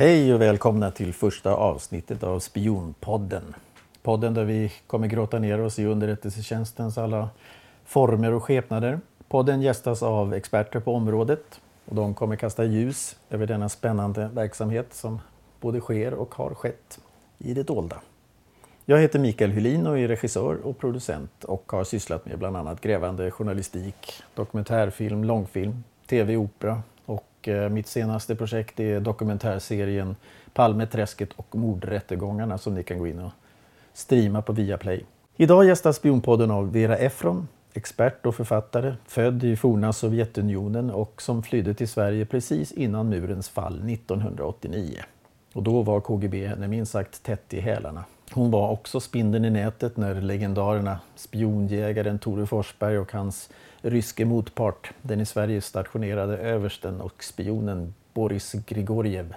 Hej och välkomna till första avsnittet av Spionpodden. Podden där vi kommer gråta ner oss i underrättelsetjänstens alla former och skepnader. Podden gästas av experter på området och de kommer kasta ljus över denna spännande verksamhet som både sker och har skett i det dolda. Jag heter Mikael Hylin och är regissör och producent och har sysslat med bland annat grävande journalistik, dokumentärfilm, långfilm, tv, opera och eh, mitt senaste projekt är dokumentärserien Palmeträsket och mordrättegångarna som ni kan gå in och streama på Viaplay. Idag gästas Spionpodden av Vera Efron, expert och författare, född i forna Sovjetunionen och som flydde till Sverige precis innan murens fall 1989. Och då var KGB henne minst sagt tätt i hälarna. Hon var också spindeln i nätet när legendarerna spionjägaren Tore Forsberg och hans ryske motpart, den i Sverige stationerade översten och spionen Boris Grigoriev,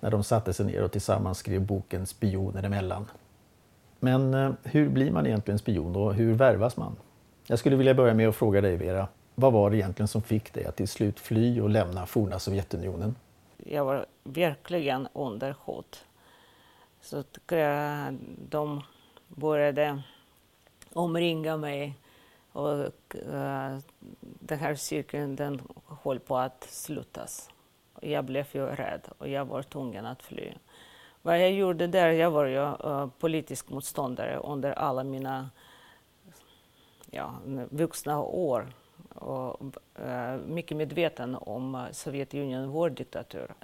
när de satte sig ner och tillsammans skrev boken Spioner emellan. Men eh, hur blir man egentligen spion och hur värvas man? Jag skulle vilja börja med att fråga dig Vera, vad var det egentligen som fick dig att till slut fly och lämna forna Sovjetunionen? Jag var verkligen under hot. Så eh, de började omringa mig och uh, den här cirkeln den höll på att slutas. Jag blev ju rädd och jag var tvungen att fly. Vad jag gjorde där, jag var ju uh, politisk motståndare under alla mina ja, vuxna år och uh, mycket medveten om Sovjetunionen, vår diktatur.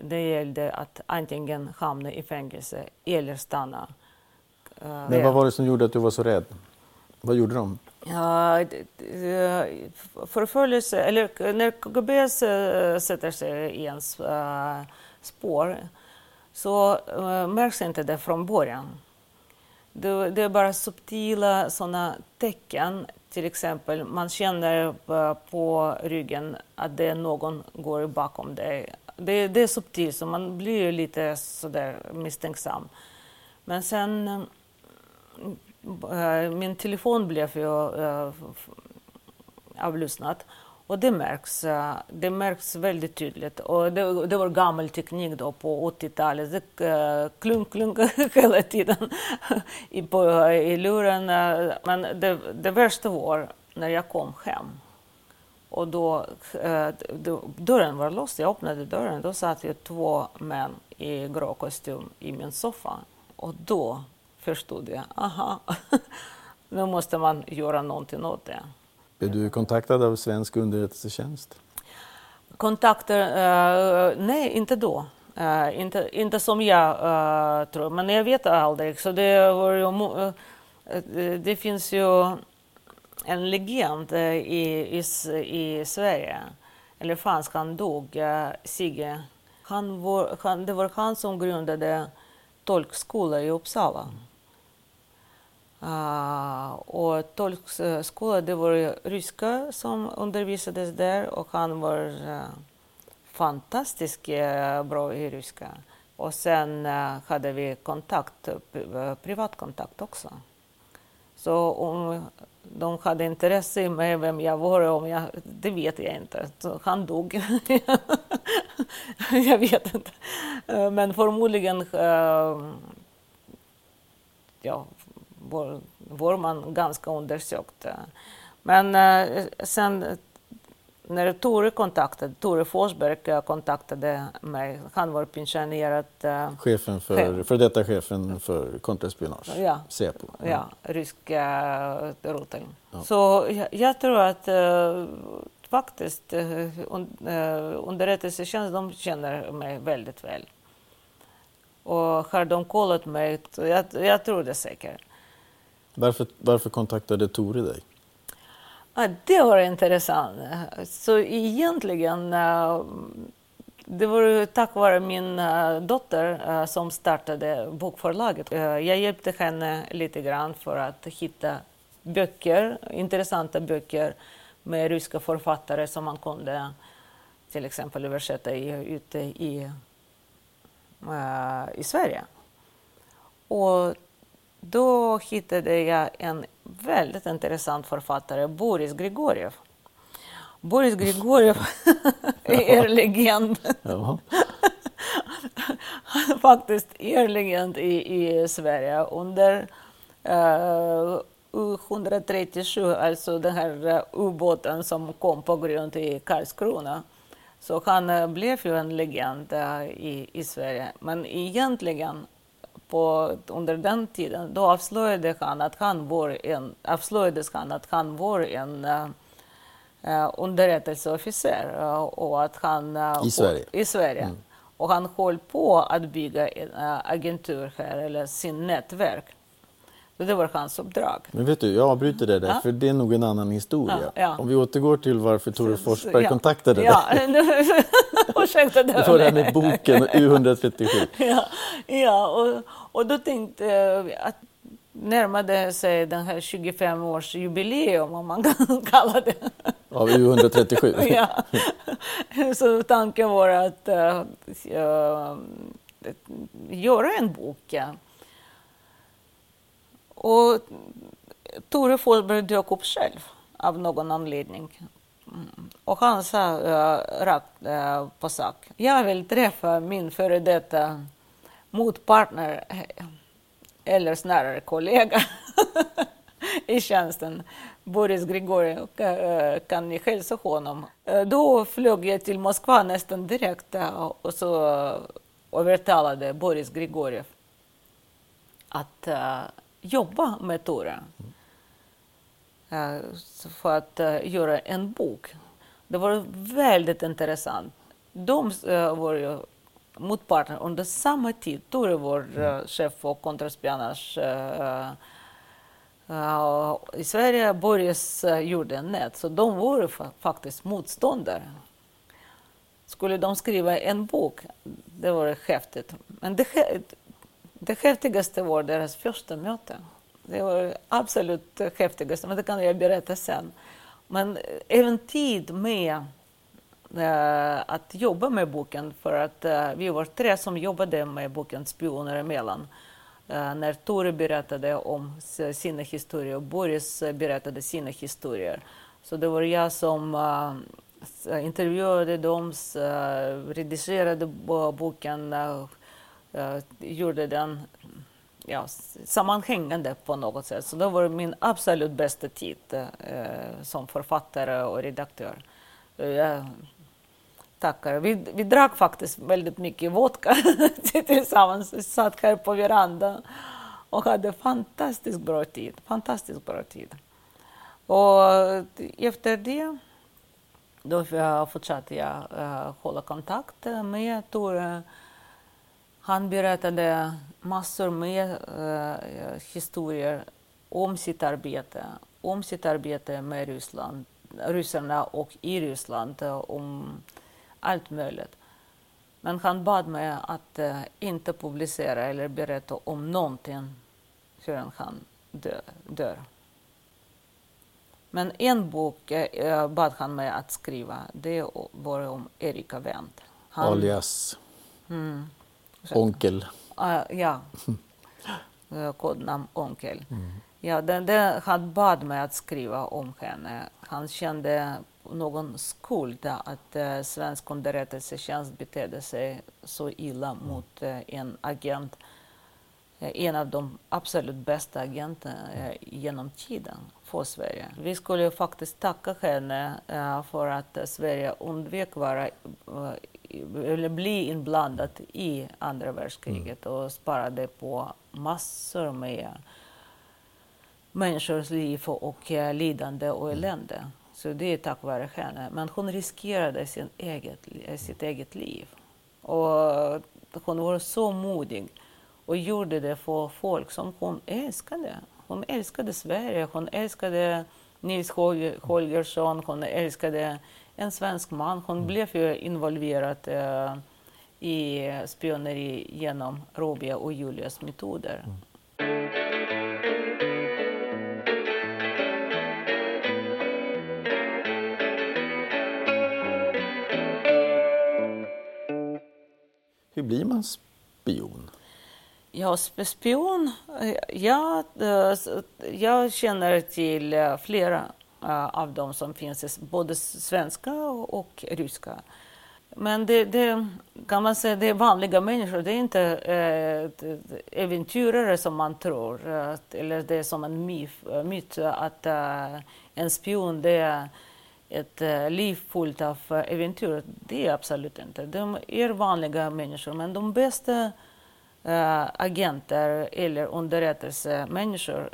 Det gällde att antingen hamna i fängelse eller stanna. Men vad var det som gjorde att du var så rädd? Vad gjorde de? Ja, förföljelse, eller när KGB eh, sätter sig i ens eh, spår så eh, märks inte det från början. Det, det är bara subtila sådana tecken. Till exempel, man känner på ryggen att det är någon går bakom dig. Det, det är subtilt, så man blir lite sådär misstänksam. Men sen Eh, min telefon blev ju eh, avlyssnad. Och det märks, eh, det märks väldigt tydligt. Och det, det var gammal teknik då på 80-talet. Det klunk, klunk hela tiden i, på, i luren. Men det, det värsta var när jag kom hem. Och då, då, dörren var låst. Jag öppnade dörren. Då satt ju två män i grå kostym i min soffa. Och då förstod jag, aha, nu måste man göra någonting åt det. Blev du kontaktad av svensk underrättelsetjänst? Kontakter? Uh, nej, inte då. Uh, inte, inte som jag uh, tror, men jag vet aldrig. Så det, var ju, det finns ju en legend i, i, i Sverige, eller fanns, han dog, Sigge. Han var, han, det var han som grundade tolkskolan i Uppsala. Uh, och tolkskola, eh, det var ryska som undervisades där och han var eh, uh, fantastiskt uh, eh, bra i ryska. Och sen uh, hade vi kontakt, privat kontakt också. Så om de hade intresse i mig, vem jag var, om jag, det vet jag inte. Så han dog. jag vet inte. Men förmodligen ja, var, man ganska undersökt. Men eh, sen när Tore kontaktade, Tore Forsberg kontaktade mig, han var pensionerad... Eh, chefen för, för detta chefen för kontraspionage, ja, Säpo. Ja, ja ryska roteln. Ja. Så jag, jag, tror att uh, faktiskt uh, underrättelsetjänsten, de känner mig väldigt väl. Och har de kollat mig, jag, jag tror det säkert. Varför, varför kontaktade Tore dig? Ja, det var intressant. Så egentligen, eh, det var tack vare min eh, dotter eh, som startade bokförlaget. Jag hjälpte henne lite grann för att hitta böcker, intressanta böcker med ryska författare som man kunde till exempel översätta ute i, i Sverige. Och då hittade jag en väldigt intressant författare, Boris Grigoriev. Boris Grigoriev är legend. faktiskt är legend i, i Sverige. Under uh, U137, alltså den här uh, ubåten som kom på grund i Karlskrona. Så han uh, blev ju en legend i, i Sverige. Men egentligen på, under den tiden då avslöjade han att han var en, avslöjades han att han var en uh, underrättelseofficer uh, och att han... Uh, I Sverige? Och, I Sverige. Mm. Och han höll på att bygga en agentur här, eller sin nätverk. Det var hans uppdrag. Men vet du, jag avbryter det där, ja. för det är nog en annan historia. Ja, ja. Om vi återgår till varför Tore Forsberg ja. kontaktade dig. Ja. Ursäkta, det var det här med boken U137. ja, ja och, och då tänkte jag att närmade sig den här 25-årsjubileum, om man kan kalla det. Av U137? ja. Så tanken var att uh, göra en bok. Ja. Och Tore Forsberg dök upp själv av någon anledning. Mm. Och han sa äh, rakt äh, på sak. Jag vill träffa min före detta motpartner, eh, eller snarare kollega i tjänsten, Boris Grigori. Kan ni hälsa honom? Då flög jag till Moskva nästan direkt och så övertalade Boris Grigoriev att jobba med Tore mm. för att uh, göra en bok. Det var väldigt intressant. De uh, var ju motparter under samma tid. Tore var uh, chef för kontraspionage i Sverige. Boris gjorde nät, så de var faktiskt motståndare. Skulle de skriva en bok, det var häftigt. Men det, det häftigaste var deras första möte. Det var absolut häftigaste, men det kan jag berätta sen. Men eh, även tid med äh, att jobba med boken, för att äh, vi var tre som jobbade med boken Spioner emellan. Äh, när Tore berättade om sina historier och Boris berättade sina historier. Så det var jag som intervjuade dem, redigerade boken, Eh, gjorde den ja, sammanhängande på något sätt. Så det var min absolut bästa tid uh, som författare och redaktör. Uh, jag tackar. Vi, vi drack faktiskt väldigt mycket vodka tillsammans. Vi satt här på verandan och hade fantastiskt bra tid. Fantastiskt bra tid. Och efter det då fortsatte jag uh, hålla kontakt med Tore han berättade massor med uh, historier om sitt arbete, om sitt arbete med Ryssland, ryssarna och i Ryssland, uh, om allt möjligt. Men han bad mig att uh, inte publicera eller berätta om någonting förrän han dö, dör. Men en bok bad han mig att skriva, det var om Erika Wendt. Alias? Mm, Onkel. Uh, ja, kodnamn Onkel. Mm. Ja, den, den, han bad mig att skriva om henne. Han kände någon skuld att uh, svensk underrättelsetjänst betedde sig så illa mm. mot uh, en agent. Uh, en av de absolut bästa agenterna uh, genom tiden för Sverige. Vi skulle faktiskt tacka henne för att Sverige undvek vara eller bli inblandat i andra världskriget mm. och sparade på massor med människors liv och uh, lidande och mm. elände. Mm. Så det är tack vare henne. Men hon riskerade sin eget, sitt eget liv. Och hon var så modig och gjorde det för folk som hon älskade. Hon älskade Sverige, hon älskade Nils Holgersson, hon älskade en svensk man. Hon mm. blev ju involverad eh, i spioneri genom Robia och Julias metoder. Mm. Hur blir man spion? Ja, spion, eh, ja, eh, jag känner till eh, flera Eh, av de som finns, både svenska och ryska. Men det, det, kan man säga, det är vanliga människor. Det är inte eh, äventyrare som man tror. Eller det är som en myt, eh, myt att eh, en spion det är ett eh, liv fullt av eh, äventyr. Det är absolut inte. De är vanliga människor, men de bästa äh, agenter eller underrättelsemänniskor,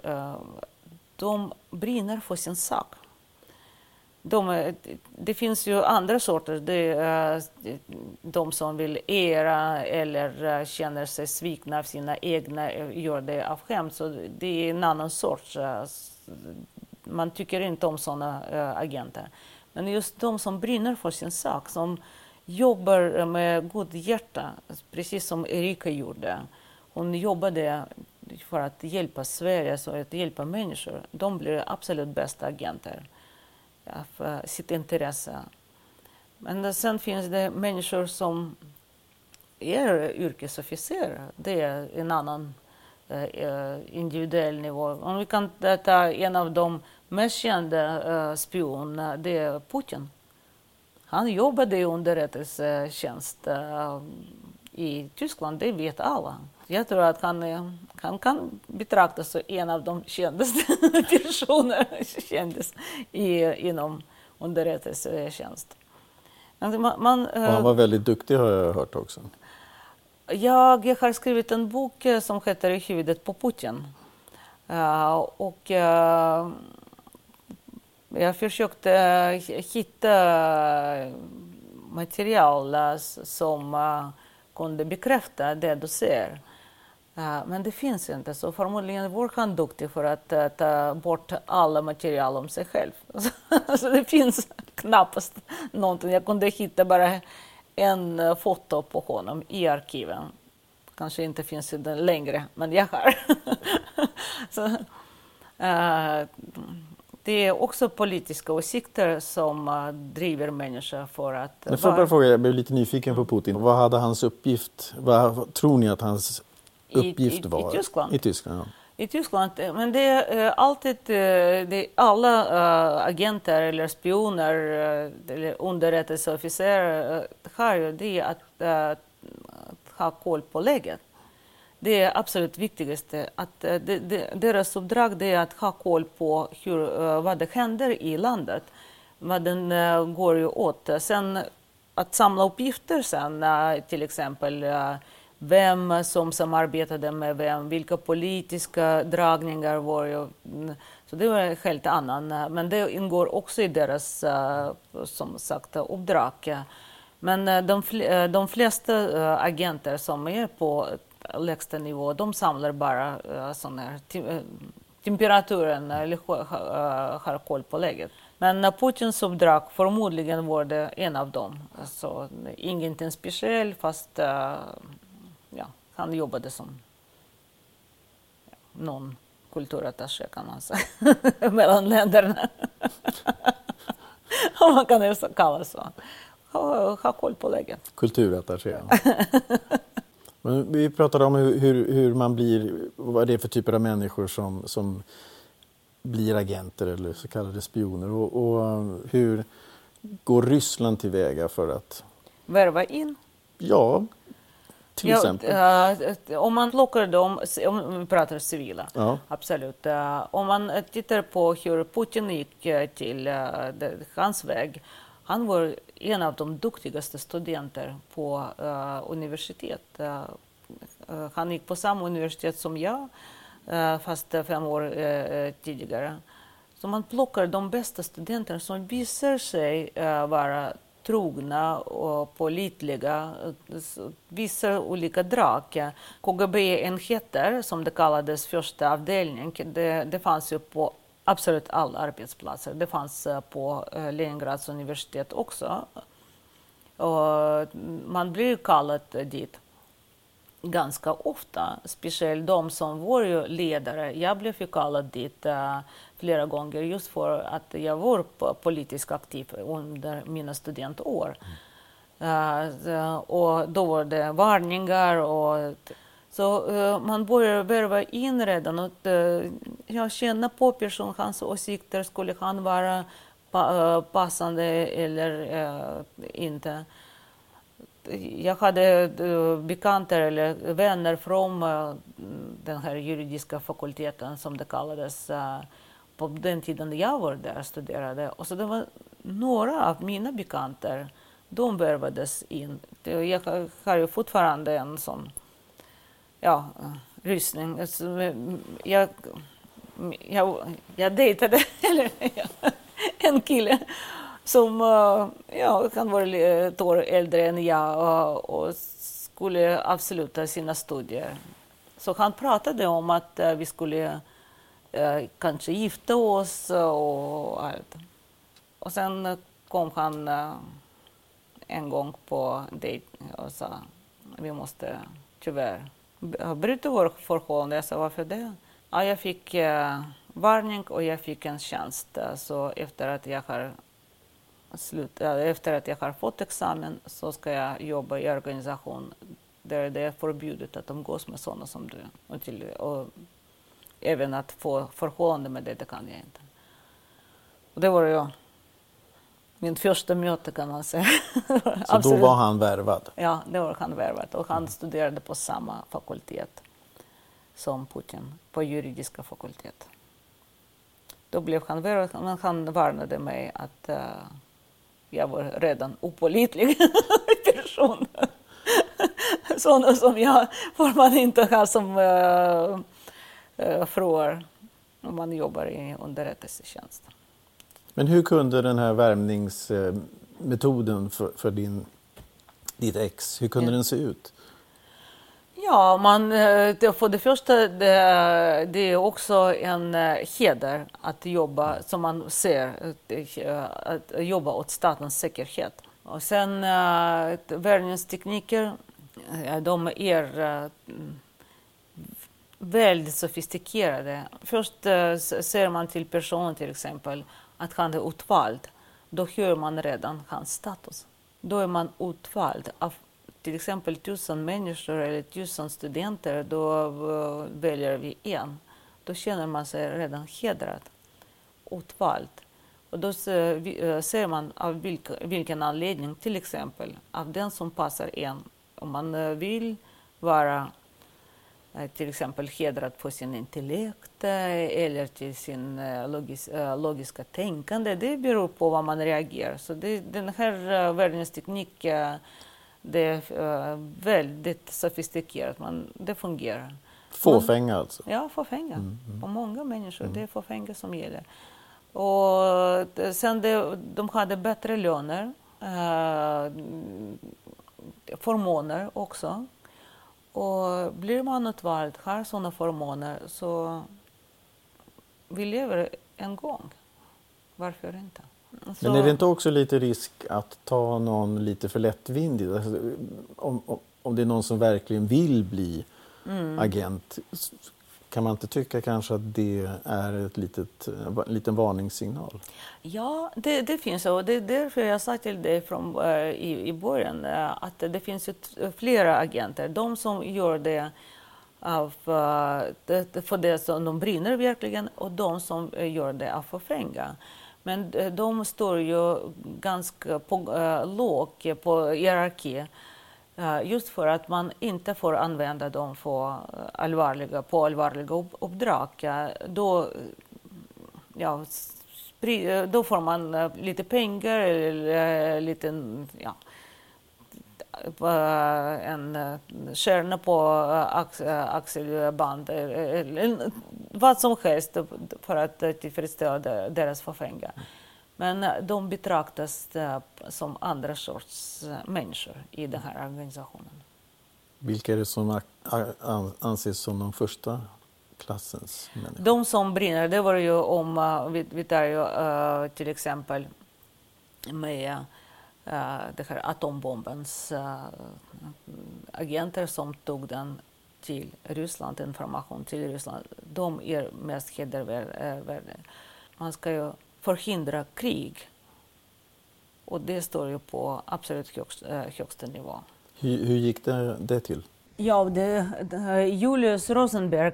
de brinner för sin sak. De, det finns ju andra sorter. Det eh, de som vill era eller eh, känner sig svikna av sina egna, eh, gör det av skämt. Så det är en annan sorts man tycker inte om sådana agenter. Men just de som brinner för sin sak, som jobbar med god hjärta, precis som Erika gjorde. Hon jobbade för att hjälpa Sverige, så att hjälpa människor. De blir absolut bästa agenter av sitt intresse. Men sen finns det människor som är yrkesofficerare. Det är en annan eh, eh, individuell nivå. Om vi kan ta en av de mest kända uh, spionerna, det är Putin. Han jobbade i underrättelsetjänst uh, i Tyskland, det vet alla. Jag tror att han, han kan betraktas som en av de kändaste personerna kändis i, inom underrättelsetjänst. Man, och han var väldigt duktig har jag hört också. Jag, jag har skrivit en bok som heter I huvudet på Putin. Uh, och uh, jag försökte hitta material som kunde bekräfta det du ser. Men det finns inte, så förmodligen var han duktig för att ta bort alla material om sig själv. så det finns knappast någonting. Jag kunde hitta bara en foto på honom i arkiven. Kanske inte finns det längre, men jag har. så, uh, det är också politiska åsikter som uh, driver människor för att... Uh, jag, fråga, jag blev lite nyfiken på Putin. Vad hade hans uppgift? Vad tror ni att hans uppgift I, var? I Tyskland? I Tyskland, ja. I Tyskland, men det är uh, alltid det är alla agenter eller spioner eller underrättelseofficerare har ju det att, att ha koll på läget. Det är absolut viktigaste. Att, det, det, deras uppdrag det är att ha koll på hur, vad det händer i landet, vad den går ju åt. Sen att samla uppgifter sen, till exempel vem som samarbetade med vem, vilka politiska dragningar var det. Så det var en helt annan, men det ingår också i deras eh, som sagt uppdrag. Men eh, de, eh, de flesta agenter som är på lägsta nivå, de samlar bara uh, sån här temperaturen eller har koll på läget. Men Putins uppdrag förmodligen var det en av dem. Alltså, ingenting speciellt fast uh, ja, han jobbade som ja, någon kulturattaché kan man säga, mellan länderna. Om man kan kalla det så. Ha, ha koll på läget. Kulturattaché. Men vi pratade om hur, hur, hur, man blir, vad det är för typer av människor som, som blir agenter eller så kallade spioner. Och, och hur går Ryssland tillväga för att... Värva in? Ja, till ja, exempel. Uh, om man plockar dem, om vi pratar civila, ja. absolut. Uh, om man tittar på hur Putin gick till uh, hans väg han var en av de duktigaste studenter på universitet. Han gick på samma universitet som jag, fast fem år tidigare. Så man plockar de bästa studenterna som visar sig vara trogna och pålitliga, Vissa olika drag. KGB-enheter, som det kallades, första avdelning, det, det fanns ju på absolut alla arbetsplatser. Det fanns eh, på eh, Leningrads universitet också. Och man blir kallad dit ganska ofta, speciellt de som var ledare. Jag blev kallad dit uh, flera gånger just för att jag var politiskt aktiv under mina studentår. Mm. Uh, och då var det varningar och så uh, man börjar värva in redan och jag känner på person, hans åsikter, skulle han vara pa passande eller inte jag hade eh, bekanta eller vänner från eh, den här juridiska fakulteten som det kallades eh, på den tiden jag var där och studerade. Och så det var några av mina bekanta, de värvades in. Jag har ju fortfarande en sån ja, rysning. Alltså, jag, jag, jag dejtade en kille som eh, ja, kan vara ett år äldre än jag och, och skulle avsluta sina studier. Så han pratade om att eh, vi skulle eh, kanske gifta oss och allt. Och sen kom han en gång på dejt och sa vi måste tyvärr bryta vår förhållande. Jag sa varför det? Ja, jag fick varning och jag fick en tjänst. Så efter att jag har slut, efter att jag har fått examen så ska jag jobba i organisation där det är förbjudet att umgås med sådana som du. Och, till, och även att få förhållande med det, det kan jag inte. Och det var ju min första möte kan man säga. Så då var han värvad? Ja, då var han värvad och han mm. studerade på samma fakultet som Putin, på juridiska fakultet. Då blev han värvad, men han varnade mig att uh, jag var redan opålitlig person. Sådana som jag får man inte ha som uh, eh, fruar om man jobbar i underrättelsetjänst. Men hur kunde den här värvningsmetoden för, för din, ditt ex, hur kunde ja. den se ut? Ja, man, eh, för det första det, det är också en eh, heder att jobba, som man ser, att eh, jobba åt statens säkerhet. Och sen värvningstekniker, de är väldigt sofistikerade. Först ser man till personen till exempel att han är utvald. Då hör man redan hans status. Då är man utvald av till exempel tusen människor eller tusen studenter. Då eh, väljer vi en. Då känner man sig redan hedrad, utvald. Och då eh, ser man av vilka, vilken anledning, till exempel av den som passar en. Om man eh, vill vara till exempel hedrad för sin intellekt eller till sin logis, logiska tänkande. Det beror på vad man reagerar. Så det, den här värvningsteknik det är väldigt sofistikerat. Man, det fungerar. Fåfänga alltså? Ja, fåfänga. Mm, mm. På många människor. Mm. Det är fåfänga som gäller. Och sen det, de hade bättre löner, eh, förmåner också. Och blir man utvald, har sådana förmåner, så vi lever en gång. Varför inte? Så... Men är det inte också lite risk att ta någon lite för lättvindigt? Alltså, om, om, om det är någon som verkligen vill bli mm. agent, kan man inte tycka kanske att det är ett litet, en liten varningssignal? Ja, det, det finns och det är därför jag sa till dig från, uh, i, i början uh, att det finns flera agenter. De som gör det av, det, för det som de brinner verkligen och de som gör det av förfränga. Men eh, de står ju ganska på, eh, äh, lågt på hierarki. Eh, just för att man inte får använda dem för allvarliga, på allvarliga uppdrag. Då, ja, då får man lite pengar eller lite, ja, en stjärna på axelband eller vad som helst för att tillfredsställa deras förfänga. Men eh, de betraktas eh, som andra sorts eh, människor i den här organisationen. Vilka är det som anses som de första klassens människor? De som brinner, det var ju om, vi, vi tar ju till exempel med uh, det här atombombens uh, agenter som tog den till Ryssland, information till Ryssland. De är mest hedervärda. Man ska ju förhindra krig. Och det står ju på absolut högst, eh, högsta nivå. Hur, hur gick det, det till? Ja, det, det, Julius Rosenberg,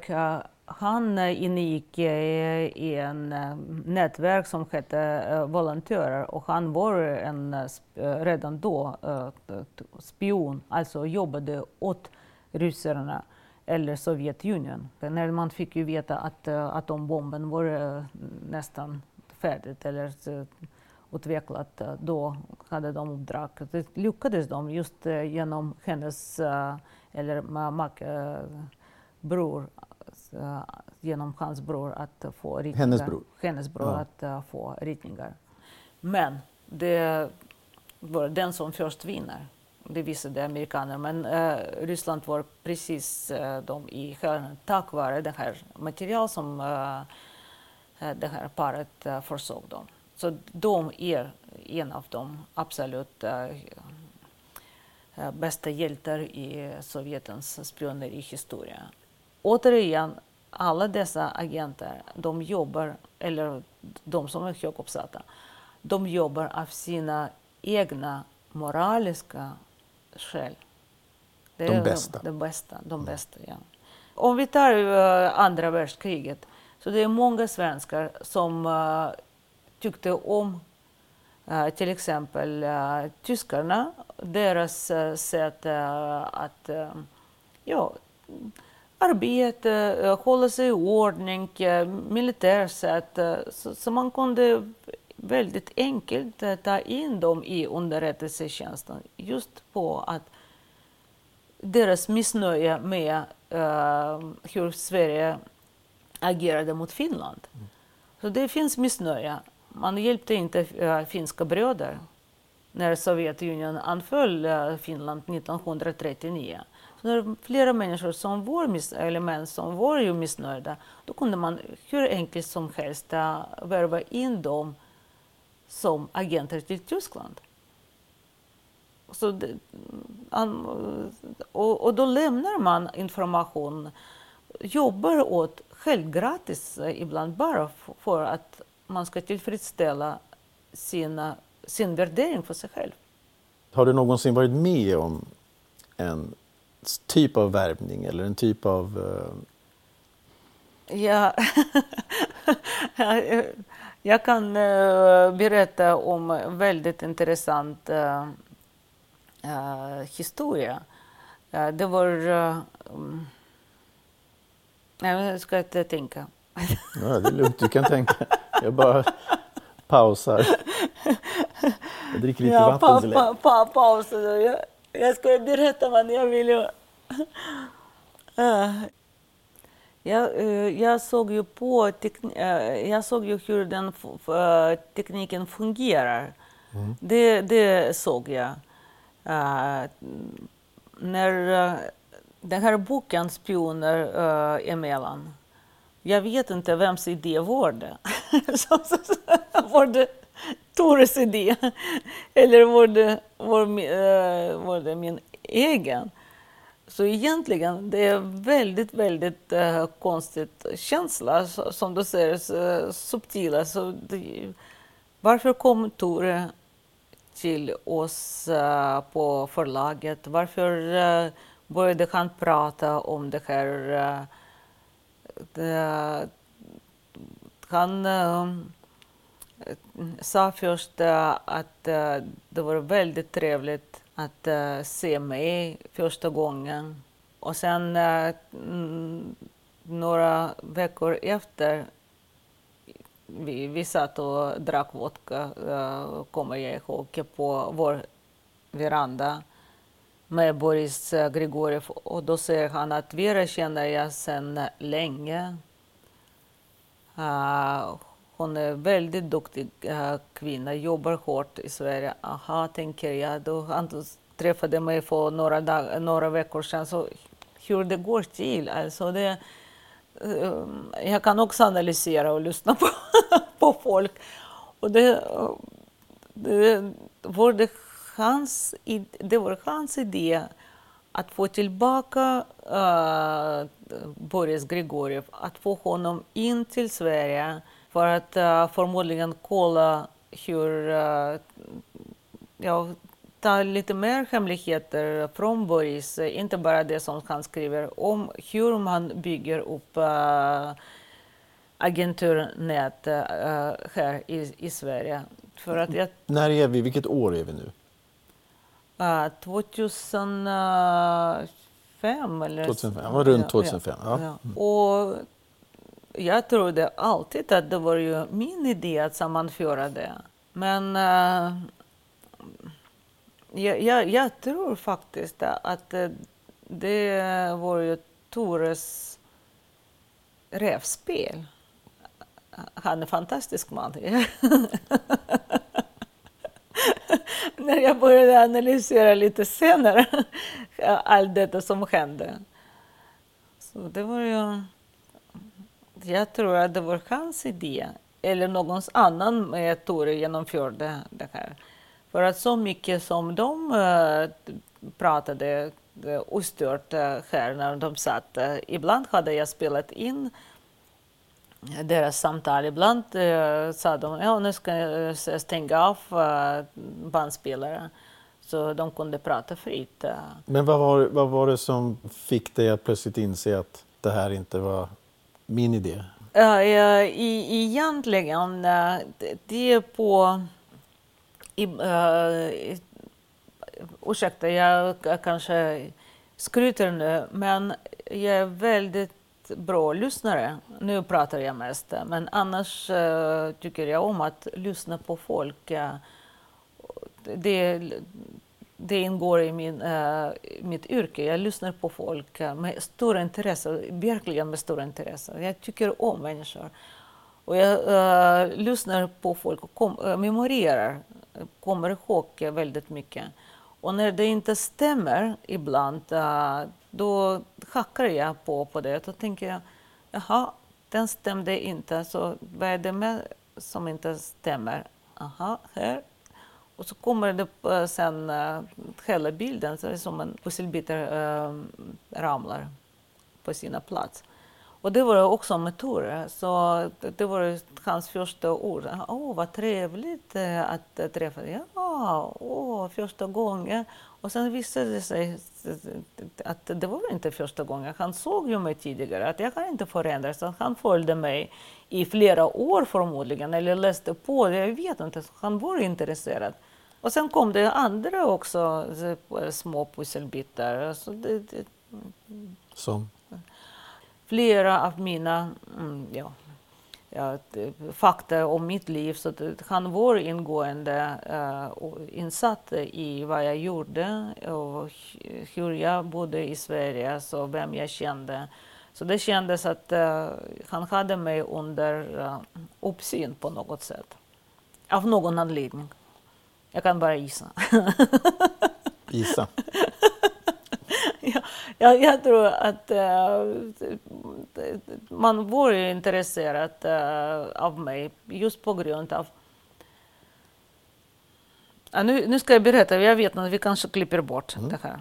han eh, ingick eh, i en eh, nätverk som hette Volontörer och han var en, redan då spion, alltså jobbade åt ryssarna eller Sovjetunionen. När man fick ju veta att atombomben var nästan färdigt eller utvecklat, då hade de uppdrag. Det lyckades de just genom hennes, eller bror, genom hans bror att få ritningar. Hennes bror? Hennes bror ja. att uh, få ritningar. Men det var den som först vinner. Det visade amerikanerna. Men uh, Ryssland var precis uh, de i hörnen tack vare det här material som det här paret försåg dem. Så de är en av de absolut bästa hjältar i Sovjetens spionerihistoria återigen, alla dessa agenter, de jobbar, eller de som är högt uppsatta, de jobbar av sina egna moraliska skäl. Det de bästa? De, bästa, de bästa ja. Om vi tar uh, andra världskriget, så det är många svenskar som uh, tyckte om uh, till exempel tyskarna, deras sätt att ja, arbete, eh, hålla sig i ordning, militärsätt. militärt sett. Eh, så, så, man kunde väldigt enkelt ta in dem i underrättelsetjänsten just på att deras missnöje med uh, hur Sverige agerade mot Finland. Mm. Så det finns missnöje. Man hjälpte inte uh, finska bröder när Sovjetunionen anföll uh, Finland 1939. Så när flera människor som var miss, element som var ju missnöjda, då kunde man hur enkelt som helst eh, värva in dem som agenter till Tyskland. Så det, och, och, då lämnar man information, jobbar åt själv gratis eh, ibland bara för att man ska tillfredsställa sina, sin värdering för sig själv. Har du någonsin varit med om en typ av värvning eller en typ av... Uh... Ja, jag kan uh, berätta om en väldigt intressant uh, historia. det var... Um... Jag ska inte tänka. ja, det är lugnt, du kan tänka. Jag bara pausar. Jag dricker lite ja, vatten så länge. Pa, pa, paus. Jag, ska berätta men jag vill ju... Uh, jag, uh, jag såg ju på uh, jag såg ju hur den tekniken fungerar. Mm. Det, det såg jag. när den här boken Spioner uh, emellan, jag vet inte vems idé var det. var det Tores idé eller var det, var, var det eh, min egen? Så egentligen, det är väldigt, väldigt äh, konstigt känsla, som du säger, så, subtila. Så det, varför kom Tore till oss äh, på förlaget? Varför äh, började han prata om det här? Det, han sa först eh, att eh, det var väldigt trevligt att uh, se mig första gången. Och sen uh, några veckor efter vi, vi satt och drack vodka, uh, kommer jag ihåg, på vår veranda med Boris Grigoriev och då säger han att Vera känner jag sedan länge. Uh, hon är väldigt duktig äh, kvinna, jobbar hårt i Sverige. Aha, tänker jag. Då han träffade mig för några, dag, några veckor sedan. Så hur det går till. Alltså det, äh, jag kan också analysera och lyssna på, på folk. Och det, det, var det, hans, det var hans idé att få tillbaka äh, Boris Grigoriev, att få honom in till Sverige för att uh, förmodligen kolla hur, uh, ja, ta lite mer hemligheter från Boris, inte bara det som han skriver om hur man bygger upp uh, agenturnät uh, här i, i Sverige. För att jag, När är vi? Vilket år är vi nu? Uh, 2005 eller 2005, ja, runt 2005. Ja, ja. Mm. Och jag trodde alltid att det var ju min idé att sammanföra det. Men uh, jag, jag, jag, tror faktiskt att eh, det var ju Tores rävspel. Han är en fantastisk man. När jag började analysera lite senare allt detta som hände. Så det var ju... Jag tror att det var hans idé, eller någon annan med Tore genomförde det här. För att så mycket som de eh, pratade eh, ostört eh, här när de satt, ibland hade jag spelat in deras samtal. Ibland sa de ja, nu ska jag stänga av uh, så de kunde prata fritt. Men vad var, vad var det som fick dig att plötsligt inse att det här inte var min idé? Uh, i, egentligen, uh, det är på... I, uh, ursäkta, jag kanske skryter nu, men jag är väldigt bra lyssnare. Nu pratar jag mest, men annars uh, tycker jag om att lyssna på folk. Uh, det, det ingår i min, uh, mitt yrke. Jag lyssnar på folk eh, med stort intresse, verkligen med stort intresse. Jag tycker om människor. Och jag eh, lyssnar på folk och kom, memorerar, kommer ihåg väldigt mycket. Och när det inte stämmer ibland, då hackar jag på, på det. Då tänker jag, jaha, den stämde inte, så vad är det med som inte stämmer? Aha, här. Och så kommer det eh, sen eh, uh, hela bilden, så det är som en pusselbitar uh, ramlar på sina plats. Och det var också med Tore, så det var hans första ord. Åh, oh, vad trevligt att träffa dig. Ja, åh, första gången. Och sen visade det sig att det var inte första gången. Han såg ju mig tidigare, att jag kan inte förändras. Han följde mig i flera år förmodligen, eller läste på. Jag vet inte, han var intresserad. Och sen kom det andra också, små pusselbitar. Alltså det, det, Som? Flera av mina mm, ja, ja, fakta om mitt liv. Så han var ingående uh, insatt i vad jag gjorde och hur jag bodde i Sverige, så vem jag kände. Så det kändes att uh, han hade mig under uh, uppsyn på något sätt. Av någon anledning. Jag kan bara gissa. Gissa? ja, jag, tror att uh, man var intresserad uh, av mig just på grund av uh, nu, nu ska jag berätta, jag vet att vi kanske klipper bort mm. det här.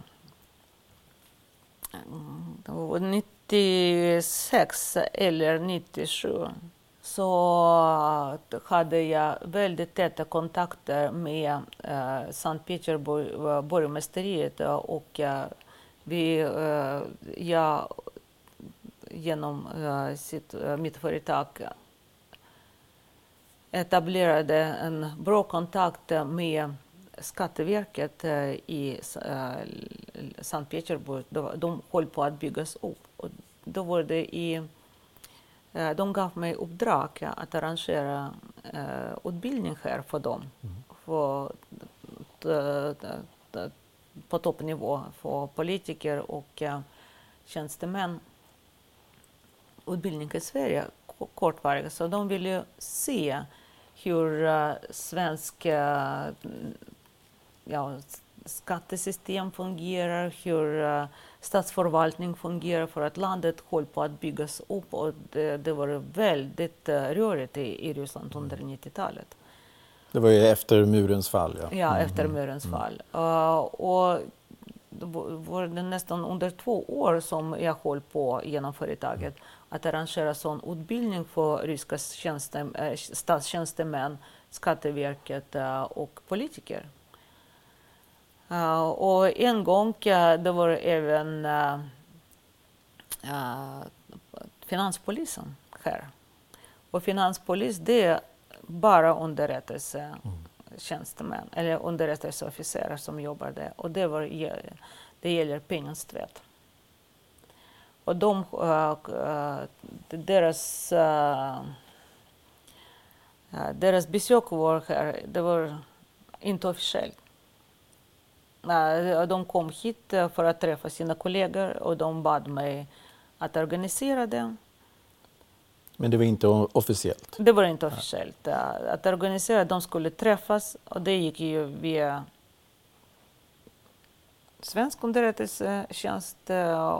96 eller 97 så hade jag väldigt täta kontakter med eh, Sankt Petersburg borgmästeriet och eh, vi, eh, jag genom eh, sitt, eh, mitt företag etablerade en bra kontakt med Skatteverket eh, i eh, Sankt Petersburg. De höll på att byggas upp. Och då var det i, de gav mig uppdrag att arrangera utbildning här för dem. Mm. För, på toppnivå för politiker och tjänstemän utbildning i Sverige kortvarigt. Så de vill ju se hur uh, svensk uh, ja, skattesystem fungerar, hur uh, statsförvaltning fungerar för att landet håller på att byggas upp och det, det var väldigt uh, rörigt i, i Ryssland under 90-talet. Mm. Det var ju efter murens fall? Ja, ja efter mm. murens mm. fall. Uh, och det var det nästan under två år som jag höll på genom företaget att arrangera sån utbildning för ryska tjänste, äh, statstjänstemän, Skatteverket och politiker. Uh, och en gång uh, det var även uh, finanspolisen här. Och finanspolis det är bara underrättelsetjänstemän mm. eller underrättelseofficerare som jobbar där. Och det, var, det gäller pengastvätt. Och de, deras, deras besök var här, det var inte officiellt. De kom hit för att träffa sina kollegor och de bad mig att organisera det. Men det var inte officiellt? Det var inte officiellt. Att organisera, de skulle träffas och det gick ju via svensk underrättelsetjänst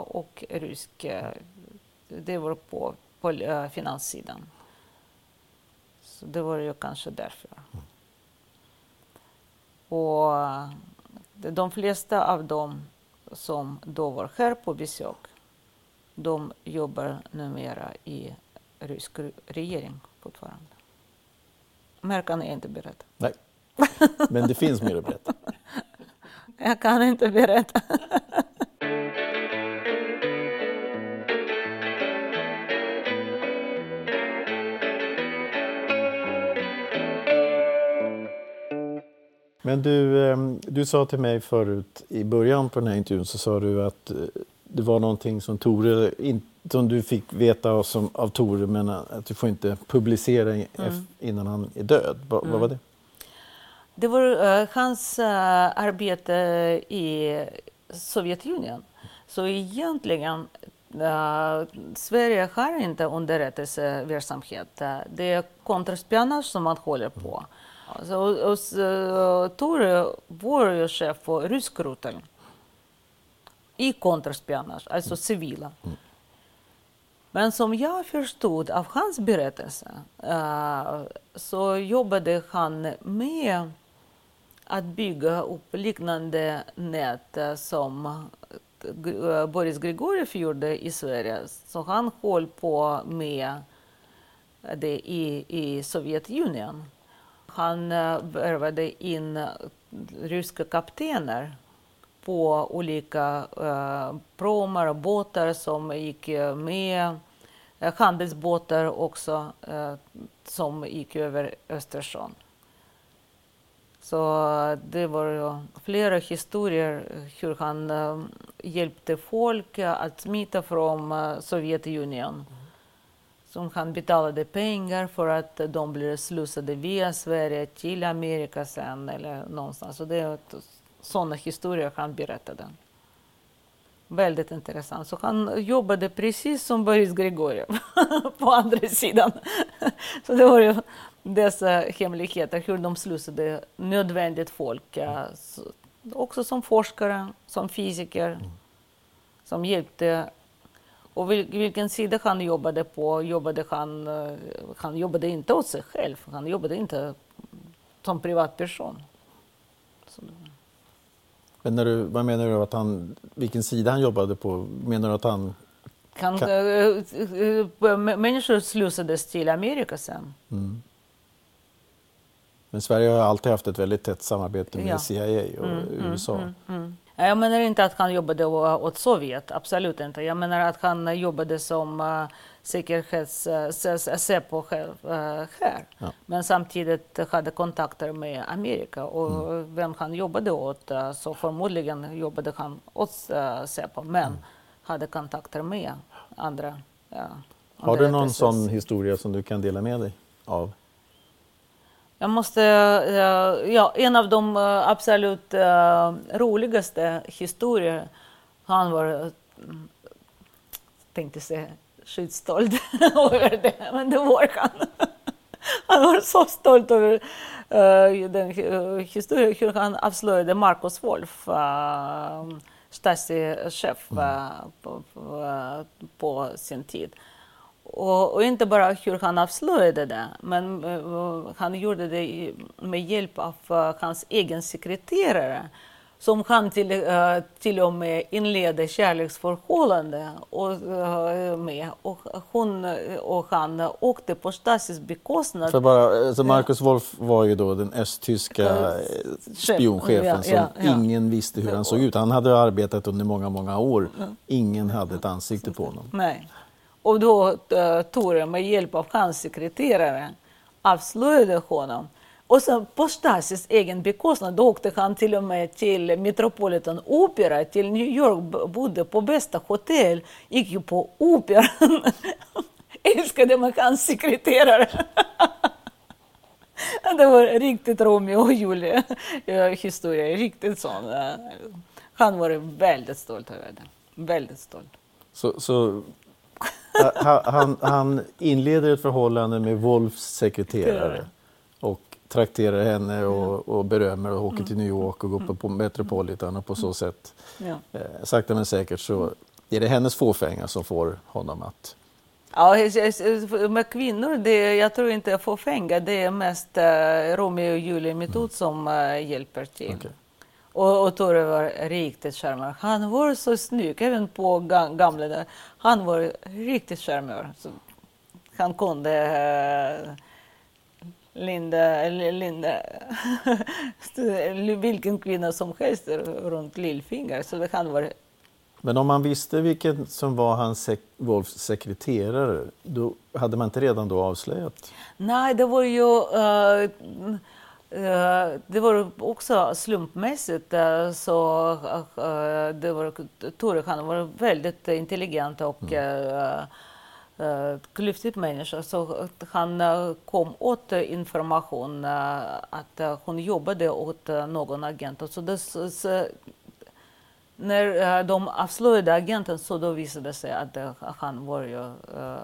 och rysk. Det var på, på finanssidan. Så det var ju kanske därför. Mm. Och de flesta av dem som då var här på besök, de jobbar numera i rysk regering fortfarande. Mer kan jag inte berätta. Nej, men det finns mer att berätta. jag kan inte berätta. Men du, ehm, du sa till mig förut i början på den här intervjun så sa du att eh, det var någonting som Tore, som du fick veta som, av Tore men att du får inte publicera mm. innan han är död. Va, mm. Vad var det? Det var uh, hans uh, arbete i Sovjetunionen. Så egentligen Uh, Sverige har inte underrättelseverksamhet. Det är kontraspionage som man håller på. Alltså, och, och, Tore var ju chef för ryskroteln i kontraspionage, alltså civila. Mm. Men som jag förstod av hans berättelse uh, så jobbade han med att bygga upp liknande nät som Boris Grigoriev gjorde i Sverige. Så han höll på med det i, i Sovjetunionen. Han eh, värvade in eh, ryska kaptener på olika eh, pråmar och båtar som gick eh, med, handelsbåtar också, eh, som gick över Östersjön. Så det var flera historier hur han eh, hjälpte folk att smita från Sovjetunionen. Som han betalade pengar för att de blev slussade via Sverige till Amerika sen eller någonstans. Så det sådana historier han berättade. Väldigt intressant. Så han jobbade precis som Boris Grigoriev på andra sidan. Så det var ju dessa hemligheter, hur de slussade nödvändigt folk. Eh, också som forskare, som fysiker, som hjälpte. Och vilken sida han jobbade på, jobbade han, han jobbade inte åt sig själv, han jobbade inte som privatperson. Så men när du, vad menar du att han, vilken sida han jobbade på? Menar du att han... han kan... Äh, människor slussades till Amerika sen. Mm. Men Sverige har alltid haft ett väldigt tätt samarbete med ja. CIA och mm, USA. Mm, jag menar inte att han jobbade åt Sovjet, absolut inte. Jag menar att han jobbade som uh, säkerhets-Säpo uh, här. Ja. Men samtidigt hade kontakter med Amerika. Och mm. vem han jobbade åt, så förmodligen jobbade han åt Säpo. Men mm. hade kontakter med andra. Har du någon sån historia som du kan dela med dig av? Jag måste, ja, en av de eh, absolut uh, roligaste historier, han var, mm, tänkte säga skitstolt över det, men det var han. Han var så stolt över den historien, hur han avslöjade Marcus Wolf, Stasi-chef uh, på, på, sin tid. Och, och, inte bara hur han avslöjade det, men uh, han gjorde det med hjälp av uh, hans egen sekreterare som han till, uh, till och med inledde kärleksförhållande och, med. Och hon och han åkte på Stasis bekostnad. För bara, alltså Marcus Wolf var ju då den östtyska spionchefen ja, som ja, ja. ingen visste hur han såg ut. Han hade arbetat under många, många år. Ingen hade ett ansikte på honom. Nej. Och då uh, Tore med hjälp av hans sekreterare avslöjade honom och sen på Stasis egen bekostnad då åkte han till och med till Metropolitan Opera, till New York, bodde på bästa hotell, gick ju på operan. Älskade med hans sekreterare. det var riktigt Romeo och Julia eh, historia, riktigt sån. Eh, han var väldigt stolt över det. Väldigt stolt. Så, så han, han inleder ett förhållande med Wolfs sekreterare och trakterar henne och, och berömmer och åker till New York och går på, på Metropolitan och på så sätt eh, sakta men säkert så är det hennes fåfänga som får honom att Ja, med kvinnor, det, jag tror inte fåfänga, det är mest uh, Romeo och Julia-metod mm. som uh, hjälper till. Okay. Och, och Tore var riktigt charmör. Han var så snygg, även på gamla dagar. Han var riktigt charmör. Han kunde uh, Linda, Linda vilken kvinna som helst runt lillfingret. Så det kan vara... Men om man visste vilken som var hans sek Wolfs sekreterare, då hade man inte redan då avslöjat? Nej, det var ju... Uh, det var också slumpmässigt. Uh, så det var, Tore han var väldigt intelligent och mm klyftig människa. Så han kom åt information att hon jobbade åt någon agent. Så det, så, när de avslöjade agenten så då visade det sig att han var ju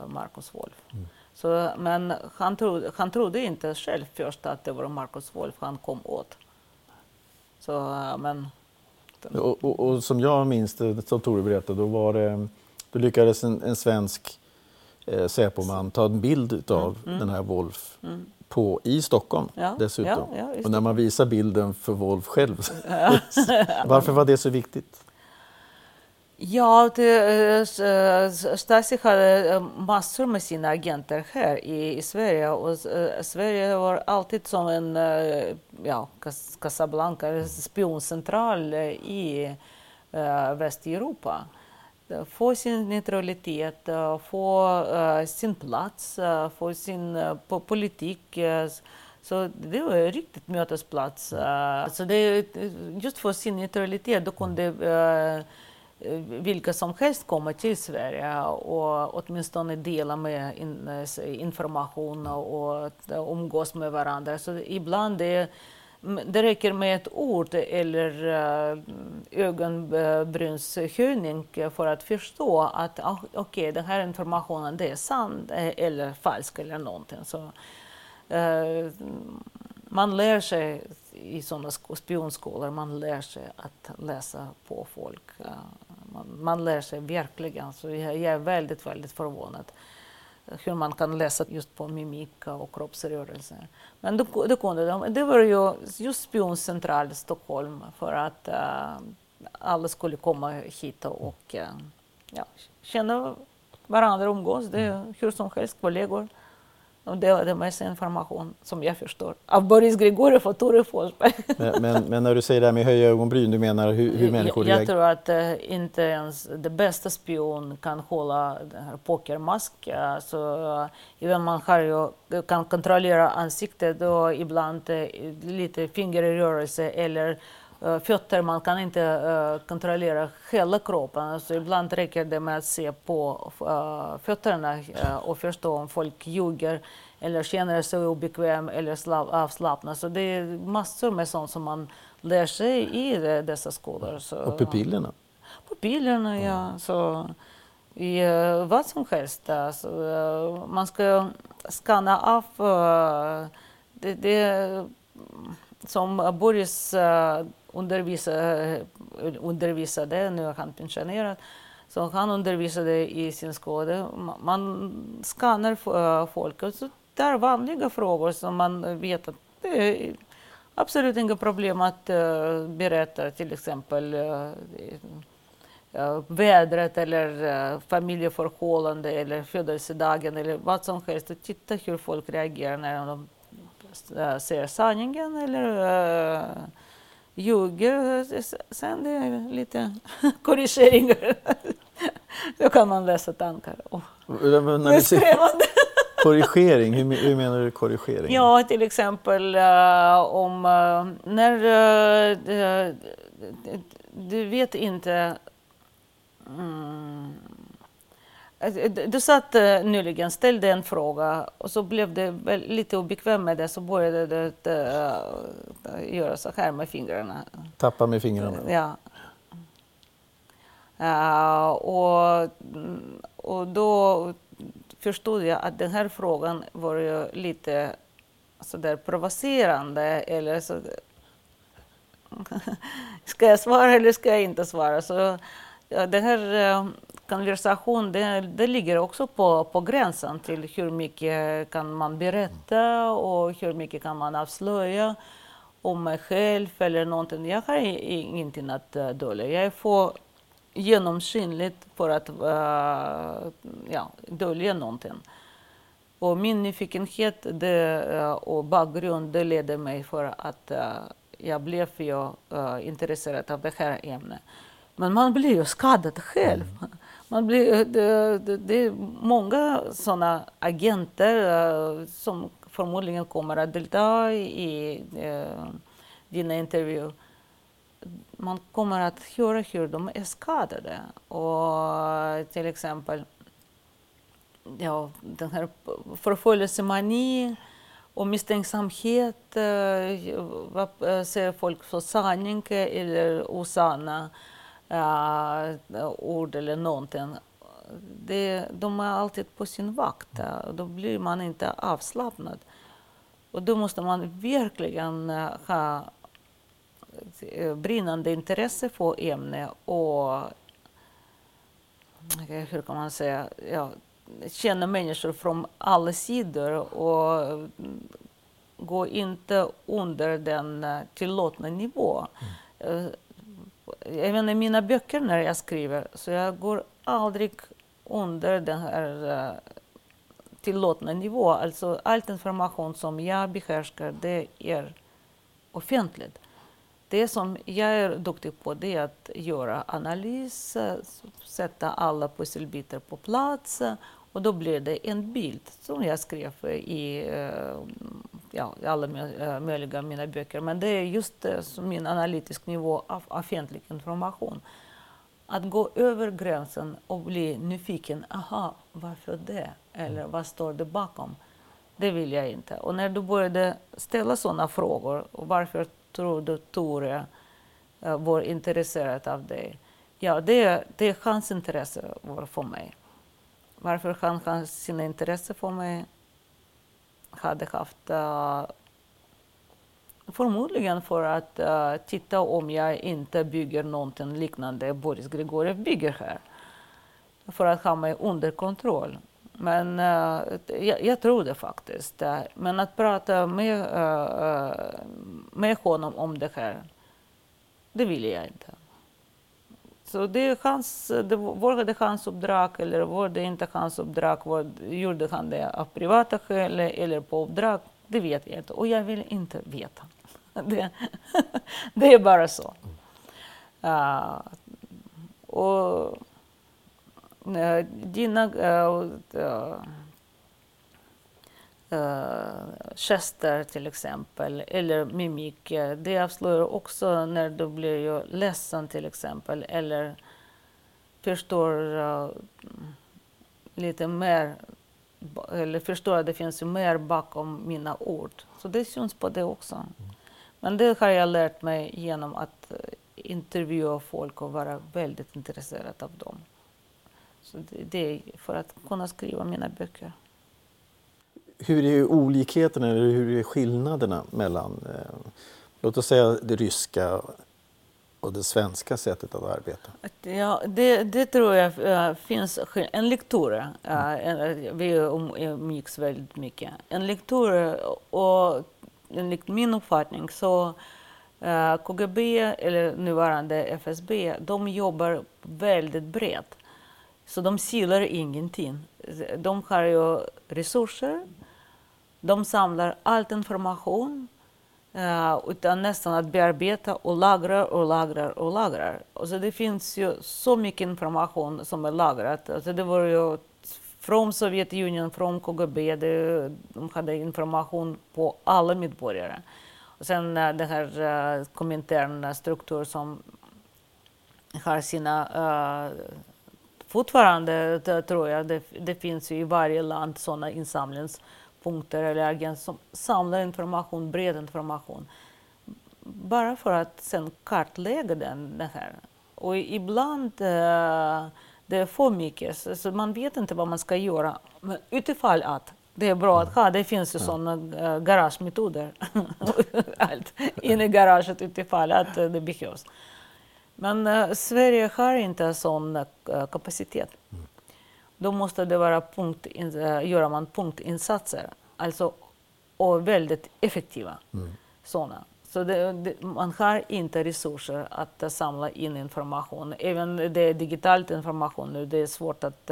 Marcus Wolf. Mm. Så, men han trodde, han trodde inte själv först att det var Marcus Wolf han kom åt. Så, men, och, och, och, som jag minns det, som Tore berättade, då, var det, då lyckades en, en svensk eh, Säpoman ta en bild av mm. mm. den här Wolf mm. på, i Stockholm ja. dessutom. Ja, ja, och när man visar bilden för Wolf själv. Varför var det så viktigt? Ja, det, eh, Stasi hade eh, massor med sina agenter här i, i Sverige och eh, Sverige var alltid som en ja, Casablanca, spioncentral i äh, Västeuropa få sin neutralitet, få äh, sin plats, få sin uh, politik. så det var en riktigt mötesplats. så det, just för sin neutralitet, då kunde Eh, vilka som helst komma till Sverige och åtminstone dela med eh, information och, eh, umgås med varandra. Så ibland det, det räcker med ett ord eller ögonbrynshöjning för att förstå att ah, okej, okay, den här informationen det är sann eller falsk eller någonting. Så, man lär sig i sådana spionskolor, man lär sig att läsa på folk. Uh, man, man, lär sig verkligen, så jag, jag är väldigt, väldigt förvånad hur man kan läsa just på mimik och kroppsrörelser. Men det, det kunde de. Det var ju just spioncentral i Stockholm för att uh, alla skulle komma hit och uh, ja, känna varandra, umgås. Det är hur som helst kollegor. De delade med sig information, som jag förstår, av Boris Grigoriev och Tore Forsberg. Men, men, men, när du säger det här med höja ögonbryn, du menar hur, hur människor Jag, jag tror att uh, inte ens det bästa spion kan hålla den här pokermask. Alltså, även man har ju, kan kontrollera ansiktet och ibland uh, lite fingerrörelse eller fötter. Man kan inte uh, kontrollera hela kroppen. Alltså, ibland räcker det med att se på uh, fötterna och förstå om folk ljuger eller känner sig obekväm eller avslappnad. Så det är massor med sånt som man lär sig i dessa skolor. Så, och pupillerna? Pupillerna, ja. Så, i vad som helst. Alltså, man ska skanna av det, det, som Boris undervisade, eh, undervisade, nu är han pensionerad, så han undervisade i sin skola. Man skannar eh, folk. Så det är vanliga frågor som man vet att det absolut inga problem att eh, berätta till exempel vädret eller familjeförhållande eller födelsedagen eller vad som helst och titta hur folk reagerar när de säger sanningen eller uh, ljuger. Sen det är lite korrigeringar. Då kan man läsa tankar. Oh. När vi korrigering, hur, hur, menar du korrigering? Ja, till exempel uh, om uh, när uh, du vet inte mm, du satt nyligen, ställde en fråga och så blev du lite obekväm med det så började du uh, göra så här med fingrarna. Tappa med fingrarna? Ja. Uh, och, och då förstod jag att den här frågan var ju lite så där provocerande. Eller så, ska jag svara eller ska jag inte svara? Så, den här eh, konversationen det, det ligger också på, på gränsen till hur mycket kan man berätta och hur mycket kan man avslöja om mig själv eller någonting. Jag har ingenting att eh, dölja. Jag får genomskinligt för att uh, ja, dölja någonting. Och min nyfikenhet det, uh, och bakgrund det ledde mig för att uh, jag blev ju, intresserad av det här ämnet. Men man blir ju skadad själv. Mm. Man blir, det, det, det är många sådana agenter som förmodligen kommer att delta i dina intervjuer man kommer att höra hur de är skadade. Och till exempel ja, den här förföljelsemani och misstänksamhet. Eh, vad eh, ser folk för sanning eller osanna uh, ord eller någonting. Det, de är alltid på sin vakt. Då blir man inte avslappnad. Och då måste man verkligen ha Eh, brinnande intresse för ämnet och hur kan man säga, ja, känna människor från alla sidor och gå inte under den tillåtna nivån. Mm. Jag menar, mina böcker när jag skriver, så jag går aldrig under den här eh, tillåtna nivån. Alltså all information som jag behärskar, det är offentligt. Det som jag är duktig på det är att göra analys, eh, sätta alla pusselbitar på plats eh, och då blir det en bild som jag skrev i ja, alla eh, möjliga mina böcker. Men det är just min analytiska nivå av offentlig information. Att gå över gränsen och bli nyfiken. Aha, varför det? Eller vad står det bakom? Det vill jag inte. Och när du började ställa sådana frågor, varför tror du Tore uh, var intresserad av dig? Ja, det, det är hans intresse för mig. Varför han har sina intresse för mig hade haft uh, Förmodligen för att uh, titta om jag inte bygger någonting liknande Boris Grigoriev bygger här. För att ha mig under kontroll. Men uh, jag, jag, tror det faktiskt. Men att prata med, uh, med honom om det här, det vill jag inte. Så det, är hans, det var det hans uppdrag eller var det inte hans uppdrag? Var, gjorde han det av privata skäl eller på uppdrag? Det vet jag inte och jag vill inte veta. Det, det är bara så. Uh, och dina äh, eh, Eh, gester till exempel, eller mimik, det avslöjar också när du blir ju ledsen till exempel, eller förstår uh, lite mer, eller förstår att det finns ju mer bakom mina ord. Så det syns på det också. Men det har jag lärt mig genom att eh, intervjua folk och vara väldigt intresserad av dem. Så det, det är för att kunna skriva mina böcker. Hur är olikheterna eller hur är skillnaderna mellan eh, låt oss säga det ryska och det svenska sättet att arbeta? Ja, det, det tror jag äh, finns en lektor. Äh, vi umgicks väldigt mycket. En lektor och enligt min uppfattning så uh, KGB eller nuvarande FSB, de jobbar väldigt brett. Så de silar ingenting. De har ju resurser, de samlar all information uh, utan nästan att bearbeta och lagrar och lagrar och lagrar. Alltså det finns ju så mycket information som är lagrad. Alltså det var ju från Sovjetunionen, från KGB, det, de hade information på alla medborgare. Och sen uh, den här eh, uh, kommentären struktur som har sina uh, fortfarande tror jag det, det finns i varje land sådana insamlingspunkter eller agenter som samlar information, bred information. Bara för att sen kartlägga den, den här. Och ibland uh, det är för mycket, så, så, man vet inte vad man ska göra. Men utifall att det är bra att ha, det finns ju ja. sådana uh, garagemetoder. Allt inne i garaget utifall att uh, det behövs. Men uh, Sverige har inte sån uh, kapacitet. Då måste det vara punkt, uh, gör man punktinsatser, alltså, och väldigt effektiva mm. sådana. Så det, det, man har inte resurser att samla in information. Även det är digitalt information nu, det är svårt att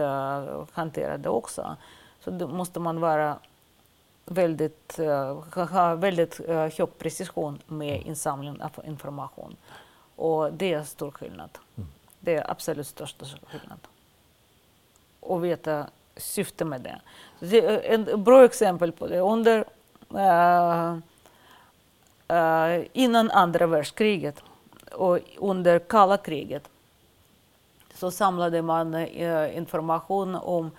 hantera det också. Så då måste man vara väldigt, ha väldigt hög precision med mm. insamling av information. Och det är stor skillnad. Mm. Det är absolut största skillnad. Och veta syftet med det. det ett bra exempel på det. Under, uh, uh, innan andra världskriget och under kalla kriget så samlade man uh, information om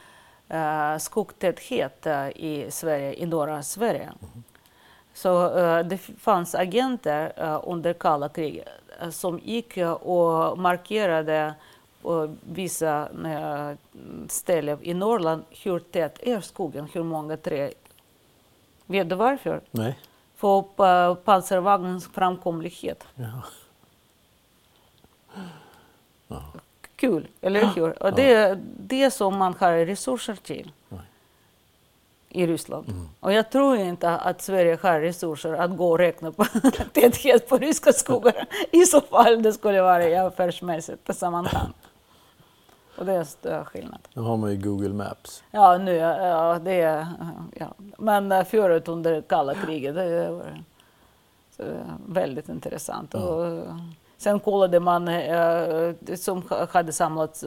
uh, skogtäthet i Sverige, i norra Sverige. Mm. Så det fanns agenter under kalla kriget som gick och markerade vissa eh, ställen i Norrland hur tät är skogen, hur många träd. Vet du varför? Nej. För uh, pansarvagnens framkomlighet. Ja. Ja. Kul, eller hur? Och det är det som man har resurser till i Ryssland. Mm. Och jag tror inte att Sverige har resurser att gå och räkna på täthet på ryska skogar. I så fall det skulle vara i affärsmässigt sammanhang. Och det är stor skillnad. Nu har man ju Google Maps. Ja, nu, ja, det är, ja. Men eh, förut under kalla kriget, det var väldigt intressant. Mm. Och sen kollade man, uh, som hade samlats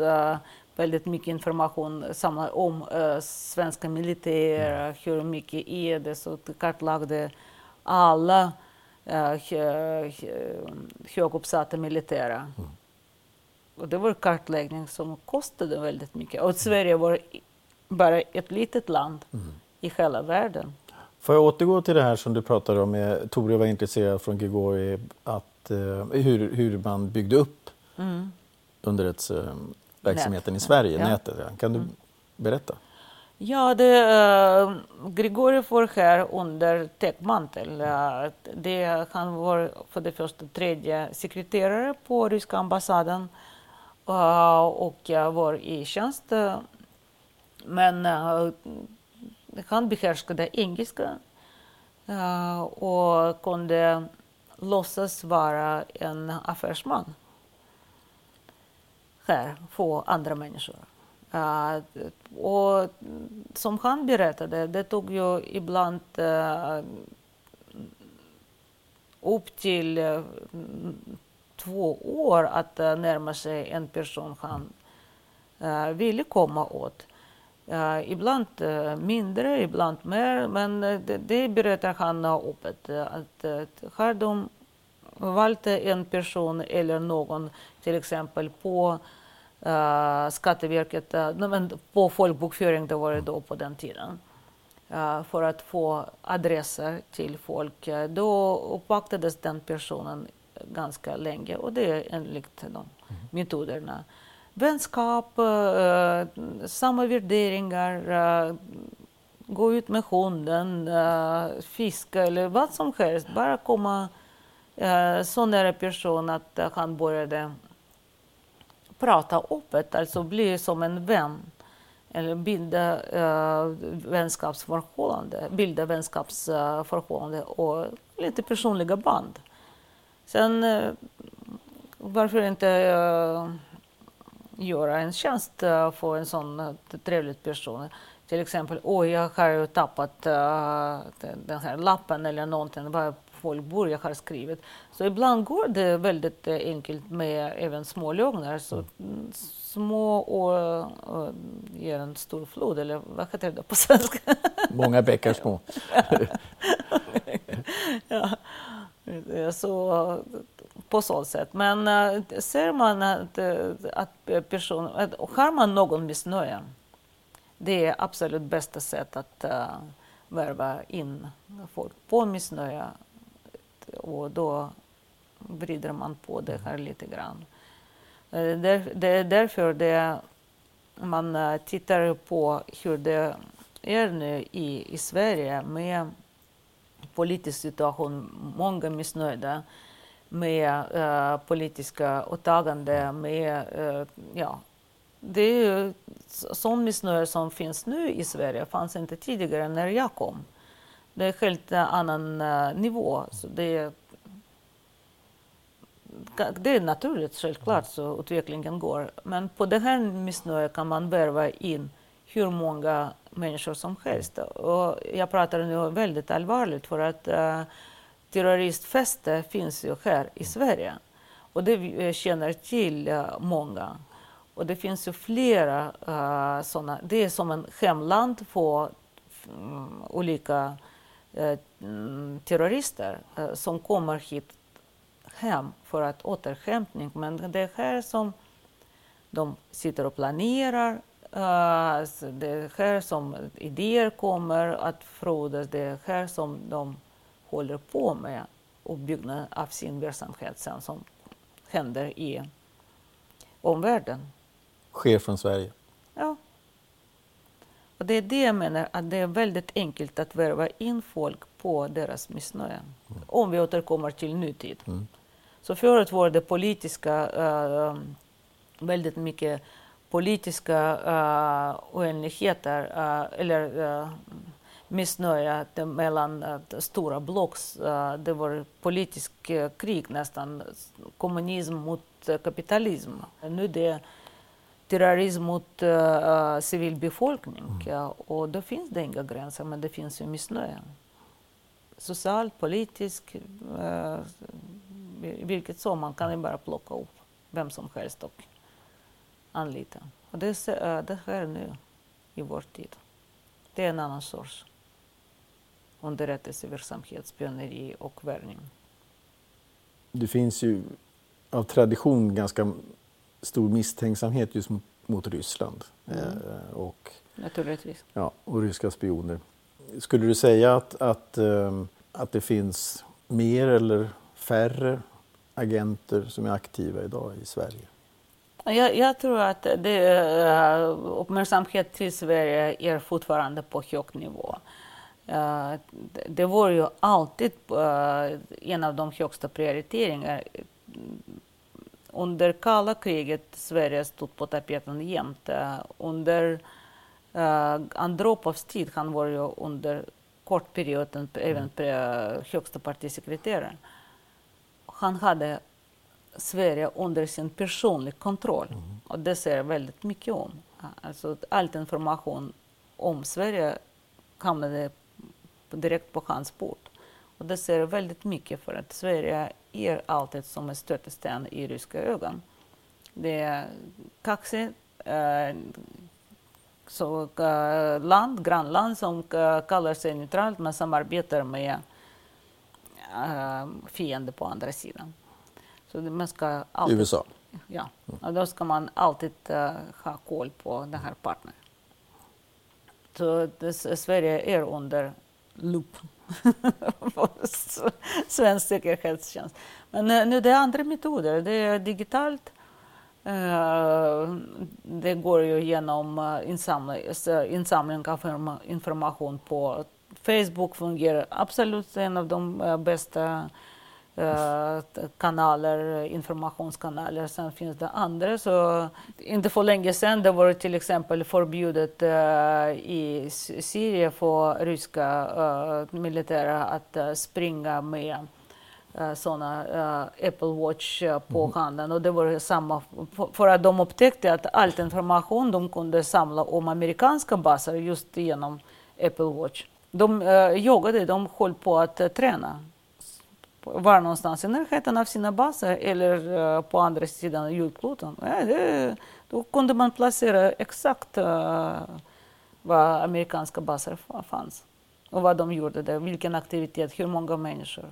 väldigt mycket information om svenska militär, mm. hur mycket är det, så kartlagde alla höguppsatta militära. Mm. Och det var kartläggning som kostade väldigt mycket. Och Sverige var bara ett litet land mm. i hela världen. Får jag återgå till det här som du pratade om, med, Tore var intresserad från Grigori, att, uh, hur, hur man byggde upp mm. underrättelse verksamheten Nät. i Sverige, ja. nätet. Ja. Kan du mm. berätta? Ja, det, uh, Grigorij får här under täckmantel. Uh, det, han var för det första tredje sekreterare på ryska ambassaden Eh, och jag var i tjänst. Eh, men eh, han behärskade engelska och kunde låtsas vara en affärsman här för andra människor. Uh, och som han berättade, det tog ju ibland uh, upp till uh, två år att eh, närma sig en person han eh, ville komma åt. Eh, ibland mindre, ibland mer, men det, det berättar han öppet. Att, att har de valt en person eller någon, till exempel på uh, Skatteverket, uh, på folkbokföring, det var det då på den tiden, uh, för att få adresser till folk. Då uppvaktades den personen ganska länge och det är enligt de mm. metoderna. Vänskap, uh, samma värderingar, uh, gå ut med hunden, uh, fiska eller vad som helst. Bara komma så nära person att han började prata öppet, alltså bli som en vän. Eller bilda uh, vänskapsförhållande, bilda vänskapsförhållande och lite personliga band. Sen eh, varför inte uh, göra en tjänst uh, för en sån trevlig person? Till exempel, oj, jag har ju tappat den här lappen eller någonting, vad folk bor, jag har skrivit. Så ibland går det väldigt enkelt med även små lögner. Så mm. små och, och ger en stor flod, eller vad heter det på svenska? Många bäckar små. ja. Så på så sätt. Men äh, ser man att, eh, att person, att, har man någon missnöje, det är absolut bästa sättet att äh, värva in folk på missnöje. Och då vrider man på det här lite grann. Det är därför det, man tittar på hur det är nu i, i Sverige med politisk situation, många missnöjda med uh, politiska åtaganden, med, uh, ja, det är ju sån missnöje som finns nu i Sverige, fanns inte tidigare när jag kom. Det är helt annan uh, nivå. Så det, är, det är naturligt, självklart, så utvecklingen går. Men på det här missnöjet kan man värva in hur många människor som helst. Och jag pratar nu väldigt allvarligt för att eh, uh, terroristfäste finns ju här i Sverige. Och det eh, känner till uh, många. Och det finns ju flera uh, sådana. Det är som en hemland för um, mm, olika uh, terrorister uh, som kommer hit hem för att återhämtning. Men det är här som de sitter och planerar Uh, det är här som idéer kommer att frodas, det är här som de håller på med uppbyggnaden av sin verksamhet sen som händer i omvärlden. Sker från Sverige? Ja. Och det är det jag menar, att det är väldigt enkelt att värva in folk på deras missnöje. Mm. Om vi återkommer till nutid. Mm. Så förut var det politiska uh, väldigt mycket politiska uh, oenigheter uh, eller uh, missnöje mellan stora block. Uh, det var politisk uh, krig nästan, kommunism mot kapitalism. Nu är det terrorism mot civilbefolkning. Mm. Och då finns det inga gränser, men det finns ju missnöje. Socialt, politiskt, vilket som, man kan ju bara plocka upp vem som helst. Och, anlita. Och det, det sker nu i vår tid. Det är en annan sorts underrättelseverksamhet, spioneri och värvning. Det finns ju av tradition ganska stor misstänksamhet just mot Ryssland. Mm. Eh, och, Naturligtvis. Ja, och ryska spioner. Skulle du säga att, att, eh, att det finns mer eller färre agenter som är aktiva idag i Sverige? Jag, jag, tror att det, uh, uppmärksamhet till Sverige är fortfarande på hög nivå. Uh, det, var ju alltid uh, en av de högsta prioriteringarna. Under kalla kriget Sverige stod på tapeten jämt. under Andropovs tid, han var ju under kort period även mm. högsta partisekreterare. Han hade Sverige under sin personliga kontroll. Mm. Och det säger väldigt mycket om. Alltså, all information om Sverige hamnade direkt på hans bord. Och det säger väldigt mycket för att Sverige är alltid som en stötesten i ryska ögon. Det är kaxigt, eh, så, eh, land, grannland som eh, kallar sig neutralt men samarbetar med eh, fiender på andra sidan. Så man ska alltid, USA? Ja, och då ska man alltid uh, ha koll på den här partnern. Så det, Sverige är under lupp på svensk säkerhetstjänst. Men uh, nu det är andra metoder. Det är digitalt. Uh, det går ju genom insamling, insamling av information på Facebook fungerar absolut en av de bästa eh, kanaler, informationskanaler. Sen finns det andra. Så inte för länge sedan det var till exempel förbjudet uh, i Syrien för ryska uh, militärer att springa med sådana Apple Watch på mm. handen. Och det var samma, för att de upptäckte att all information de kunde samla om amerikanska baser just genom Apple Watch. De uh, joggade, de höll på att träna. Var någonstans i närheten av sina baser eller eh, på andra sidan jordkloten. Eh, då kunde man placera exakt eh, var amerikanska baser fanns och vad de gjorde där, vilken aktivitet, hur många människor.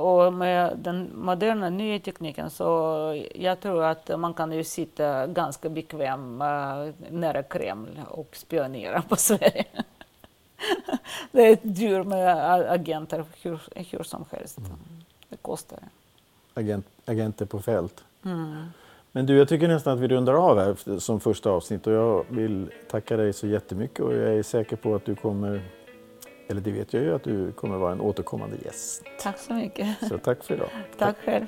Och med den moderna nya tekniken så jag tror att man kan ju sitta ganska bekväm nära Kreml och spionera på Sverige det är djur med agenter hur, hur som helst. Mm. Det kostar. Agent, agenter på fält. Mm. Men du, jag tycker nästan att vi rundar av här som första avsnitt och jag vill tacka dig så jättemycket och jag är säker på att du kommer, eller det vet jag ju, att du kommer vara en återkommande gäst. Tack så mycket. Så tack för idag. tack själv.